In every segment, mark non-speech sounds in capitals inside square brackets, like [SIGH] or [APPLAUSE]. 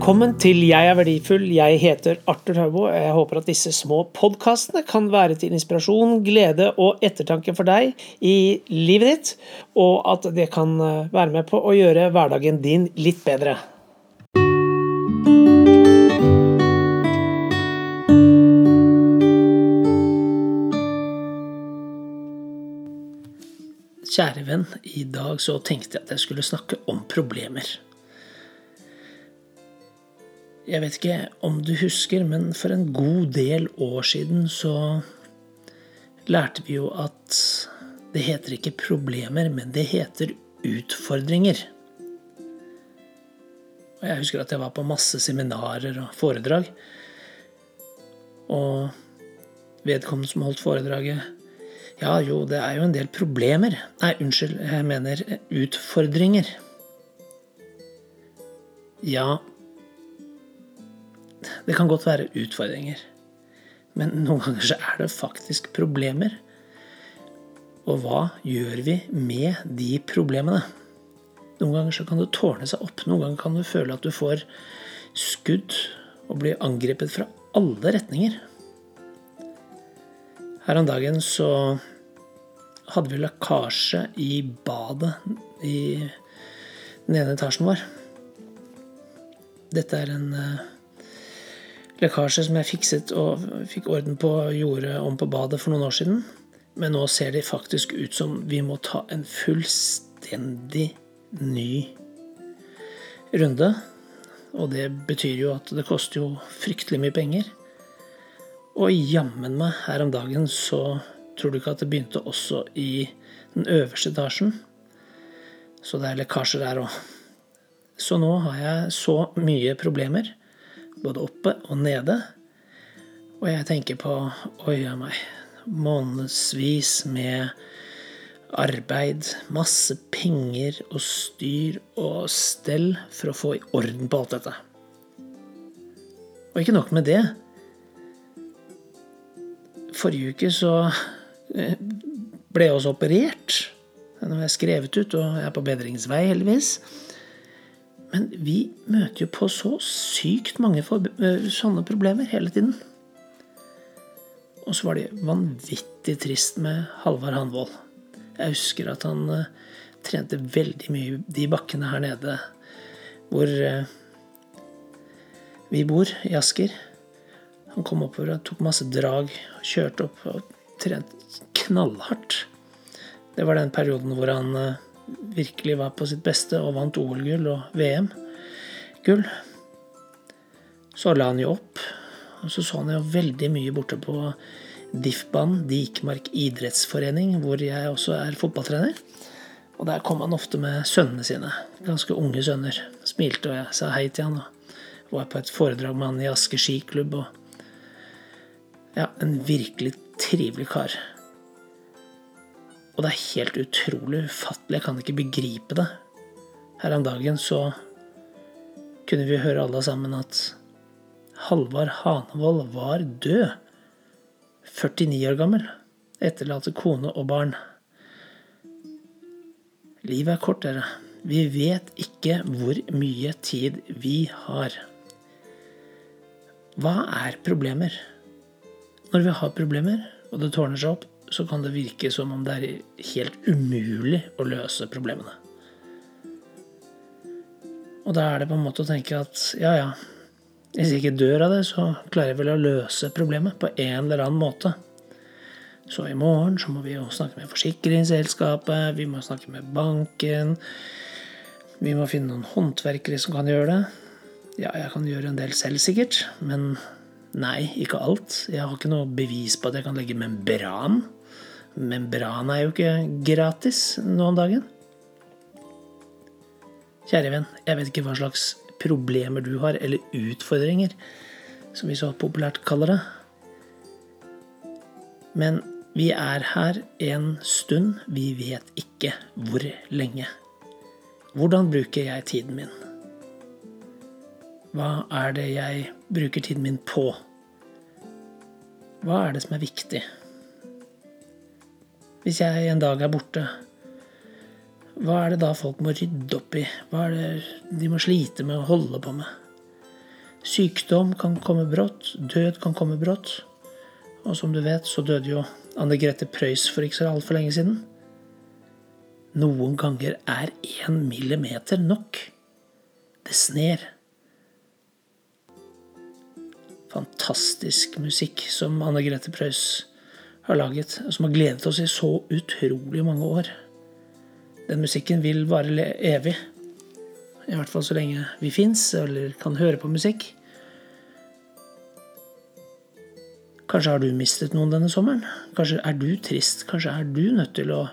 Velkommen til Jeg er verdifull. Jeg heter Arthur Haubo. Jeg håper at disse små podkastene kan være til inspirasjon, glede og ettertanke for deg i livet ditt, og at det kan eh, være med på å gjøre hverdagen din litt bedre. Kjære venn, i dag så tenkte jeg at jeg skulle snakke om problemer. Jeg vet ikke om du husker, men for en god del år siden så lærte vi jo at det heter ikke problemer, men det heter utfordringer. Og jeg husker at jeg var på masse seminarer og foredrag. Og vedkommende som holdt foredraget, ja, jo, det er jo en del problemer. Nei, unnskyld, jeg mener utfordringer. Ja, det kan godt være utfordringer. Men noen ganger så er det faktisk problemer. Og hva gjør vi med de problemene? Noen ganger så kan det tårne seg opp. Noen ganger kan du føle at du får skudd og blir angrepet fra alle retninger. Her om dagen så hadde vi lekkasje i badet i den ene etasjen vår. Dette er en uh, lekkasje som jeg fikset og fikk orden på jordet om på badet for noen år siden. Men nå ser det faktisk ut som vi må ta en fullstendig ny runde. Og det betyr jo at det koster jo fryktelig mye penger. Og jammen meg, her om dagen så tror du ikke at det begynte også i den øverste etasjen. Så det er lekkasjer der òg. Så nå har jeg så mye problemer, både oppe og nede. Og jeg tenker på oi a meg, månedsvis med arbeid, masse penger og styr og stell for å få i orden på alt dette. Og ikke nok med det. Forrige uke så eh, ble jeg også operert. Nå er jeg skrevet ut, og jeg er på bedringsvei, heldigvis. Men vi møter jo på så sykt mange eh, sånne problemer hele tiden. Og så var det vanvittig trist med Halvard Hanvold. Jeg husker at han uh, trente veldig mye de bakkene her nede hvor uh, vi bor, i Asker. Han kom oppover og tok masse drag, kjørte opp og trente knallhardt. Det var den perioden hvor han uh, virkelig var på sitt beste og vant OL-gull og VM-gull. Så la han jo opp, og så så han jo veldig mye borte på DIF-banen, Dikmark idrettsforening, hvor jeg også er fotballtrener. Og der kom han ofte med sønnene sine, ganske unge sønner. Smilte og jeg sa hei til han og var på et foredrag med han i Asker skiklubb. og ja, en virkelig trivelig kar. Og det er helt utrolig ufattelig. Jeg kan ikke begripe det. Her om dagen så kunne vi høre alle sammen at Halvard Hanevold var død. 49 år gammel. Etterlater kone og barn. Livet er kort, dere. Vi vet ikke hvor mye tid vi har. Hva er problemer? Når vi har problemer, og det tårner seg opp, så kan det virke som om det er helt umulig å løse problemene. Og da er det på en måte å tenke at ja, ja, hvis jeg ikke dør av det, så klarer jeg vel å løse problemet på en eller annen måte. Så i morgen så må vi jo snakke med forsikringsselskapet, vi må snakke med banken. Vi må finne noen håndverkere som kan gjøre det. Ja, jeg kan gjøre en del selv, sikkert. Men nei, ikke alt. Jeg har ikke noe bevis på at jeg kan legge membran. Membran er jo ikke gratis nå om dagen. Kjære venn, jeg vet ikke hva slags problemer du har, eller utfordringer, som vi så populært kaller det. Men vi er her en stund, vi vet ikke hvor lenge. Hvordan bruker jeg tiden min? Hva er det jeg bruker tiden min på? Hva er det som er viktig? Hvis jeg en dag er borte, hva er det da folk må rydde opp i? Hva er det de må slite med å holde på med? Sykdom kan komme brått, død kan komme brått. Og som du vet, så døde jo Anne Grete Preus for ikke så altfor lenge siden. Noen ganger er én millimeter nok. Det sner. Fantastisk musikk som Anne Grete Preus har laget, som har gledet oss i så utrolig mange år. Den musikken vil vare evig. I hvert fall så lenge vi fins eller kan høre på musikk. Kanskje har du mistet noen denne sommeren? Kanskje er du trist? Kanskje er du nødt til å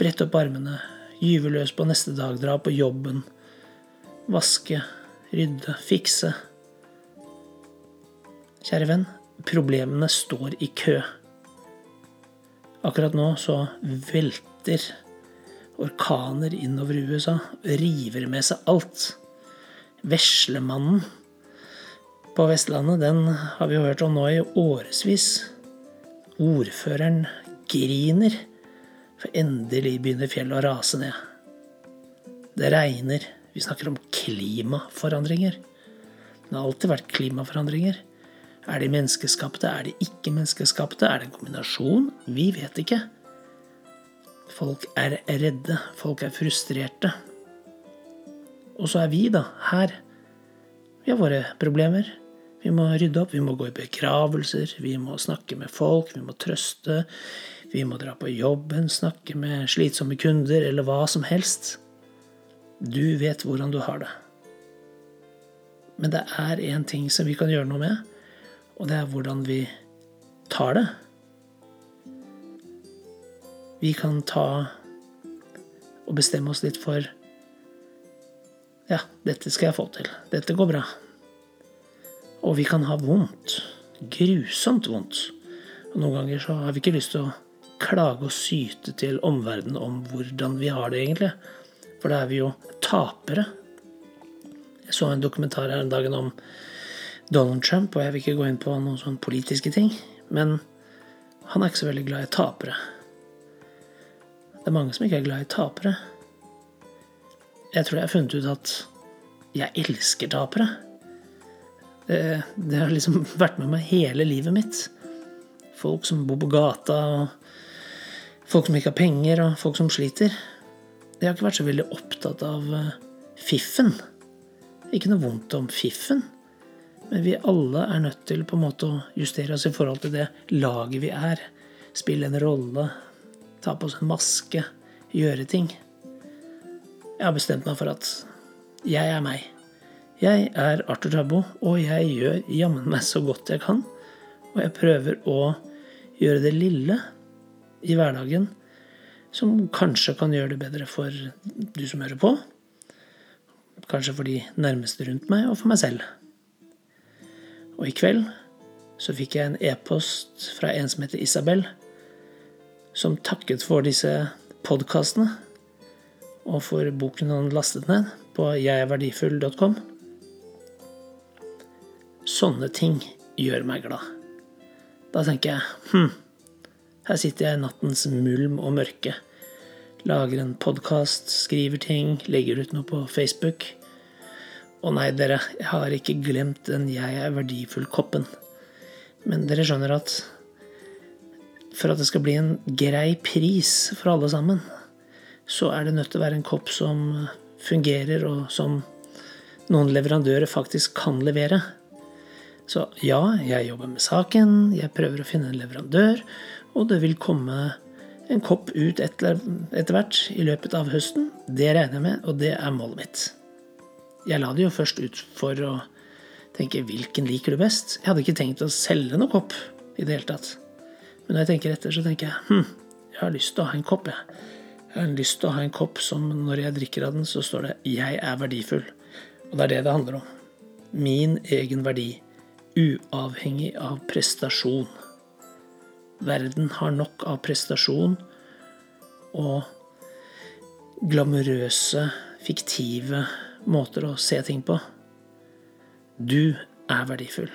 brette opp armene, gyve løs på neste dag, dra på jobben, vaske, rydde, fikse? Kjære venn, problemene står i kø. Akkurat nå så velter orkaner innover USA, river med seg alt. Veslemannen på Vestlandet, den har vi hørt om nå i årevis. Ordføreren griner, for endelig begynner fjellet å rase ned. Det regner. Vi snakker om klimaforandringer. Det har alltid vært klimaforandringer. Er de menneskeskapte? Er de ikke menneskeskapte? Er det en kombinasjon? Vi vet ikke. Folk er redde. Folk er frustrerte. Og så er vi, da, her. Vi har våre problemer. Vi må rydde opp, vi må gå i begravelser, vi må snakke med folk, vi må trøste. Vi må dra på jobben, snakke med slitsomme kunder, eller hva som helst. Du vet hvordan du har det. Men det er én ting som vi kan gjøre noe med, og det er hvordan vi tar det. Vi kan ta og bestemme oss litt for Ja, dette skal jeg få til. Dette går bra. Og vi kan ha vondt. Grusomt vondt. Og noen ganger så har vi ikke lyst til å klage og syte til omverdenen om hvordan vi har det, egentlig. For da er vi jo tapere. Jeg så en dokumentar her en dagen om Donald Trump, og jeg vil ikke gå inn på noen sånne politiske ting, men han er ikke så veldig glad i tapere. Det er mange som ikke er glad i tapere. Jeg tror jeg har funnet ut at jeg elsker tapere. Det, det har liksom [LAUGHS] vært med meg hele livet mitt. Folk som bor på gata, og folk som ikke har penger, og folk som sliter. Jeg har ikke vært så veldig opptatt av eh, fiffen. Ikke noe vondt om fiffen. Men vi alle er nødt til på en måte å justere oss i forhold til det laget vi er. Spille en rolle, ta på oss en maske, gjøre ting. Jeg har bestemt meg for at jeg er meg. Jeg er Arthur Tabbo, og jeg gjør jammen meg så godt jeg kan. Og jeg prøver å gjøre det lille i hverdagen som kanskje kan gjøre det bedre for du som hører på. Kanskje for de nærmeste rundt meg, og for meg selv. Og i kveld så fikk jeg en e-post fra en som heter Isabel som takket for disse podkastene og for boken han lastet ned på jegerverdifull.com. Sånne ting gjør meg glad. Da tenker jeg hm, her sitter jeg i nattens mulm og mørke. Lager en podkast, skriver ting, legger ut noe på Facebook. Å nei, dere, jeg har ikke glemt den 'jeg er verdifull'-koppen. Men dere skjønner at for at det skal bli en grei pris for alle sammen, så er det nødt til å være en kopp som fungerer, og som noen leverandører faktisk kan levere. Så ja, jeg jobber med saken, jeg prøver å finne en leverandør, og det vil komme en kopp ut etter, hvert i løpet av høsten. Det regner jeg med, og det er målet mitt. Jeg la det jo først ut for å tenke hvilken liker du best. Jeg hadde ikke tenkt å selge noen kopp i det hele tatt. Men når jeg tenker etter, så tenker jeg hm, jeg har lyst til å ha en kopp, jeg. Jeg har lyst til å ha en kopp som når jeg drikker av den, så står det 'Jeg er verdifull'. Og det er det det handler om. Min egen verdi. Uavhengig av prestasjon. Verden har nok av prestasjon og glamorøse, fiktive måter å se ting på. Du er verdifull.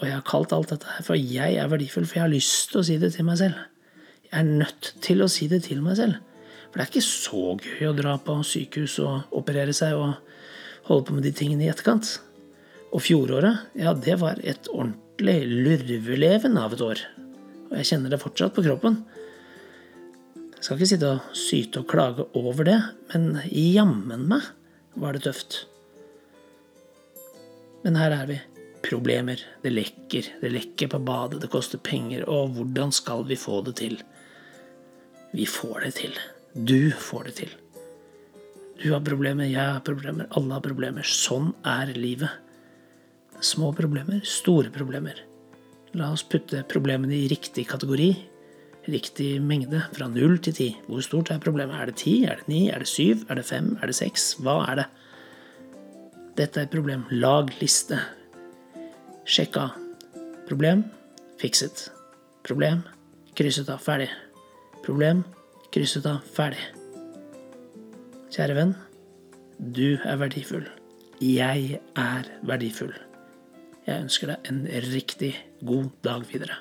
Og jeg har kalt alt dette her for jeg er verdifull, for jeg har lyst til å si det til meg selv. Jeg er nødt til å si det til meg selv. For det er ikke så gøy å dra på sykehus og operere seg og holde på med de tingene i etterkant. Og fjoråret, ja, det var et ordentlig lurveleven av et år. Og jeg kjenner det fortsatt på kroppen. Jeg skal ikke sitte og syte og klage over det, men jammen meg var det tøft. Men her er vi. Problemer. Det lekker. Det lekker på badet. Det koster penger. Og hvordan skal vi få det til? Vi får det til. Du får det til. Du har problemer, jeg har problemer, alle har problemer. Sånn er livet. Små problemer, store problemer. La oss putte problemene i riktig kategori. Riktig mengde, fra null til ti. Hvor stort er problemet? Er det ti? Er det ni? Er det syv? Er det fem? Er det seks? Hva er det? Dette er et problem. Lag liste. Sjekk av. Problem fikset. Problem krysset av. Ferdig. Problem krysset av. Ferdig. Kjære venn, du er verdifull. Jeg er verdifull. Jeg ønsker deg en riktig god dag videre.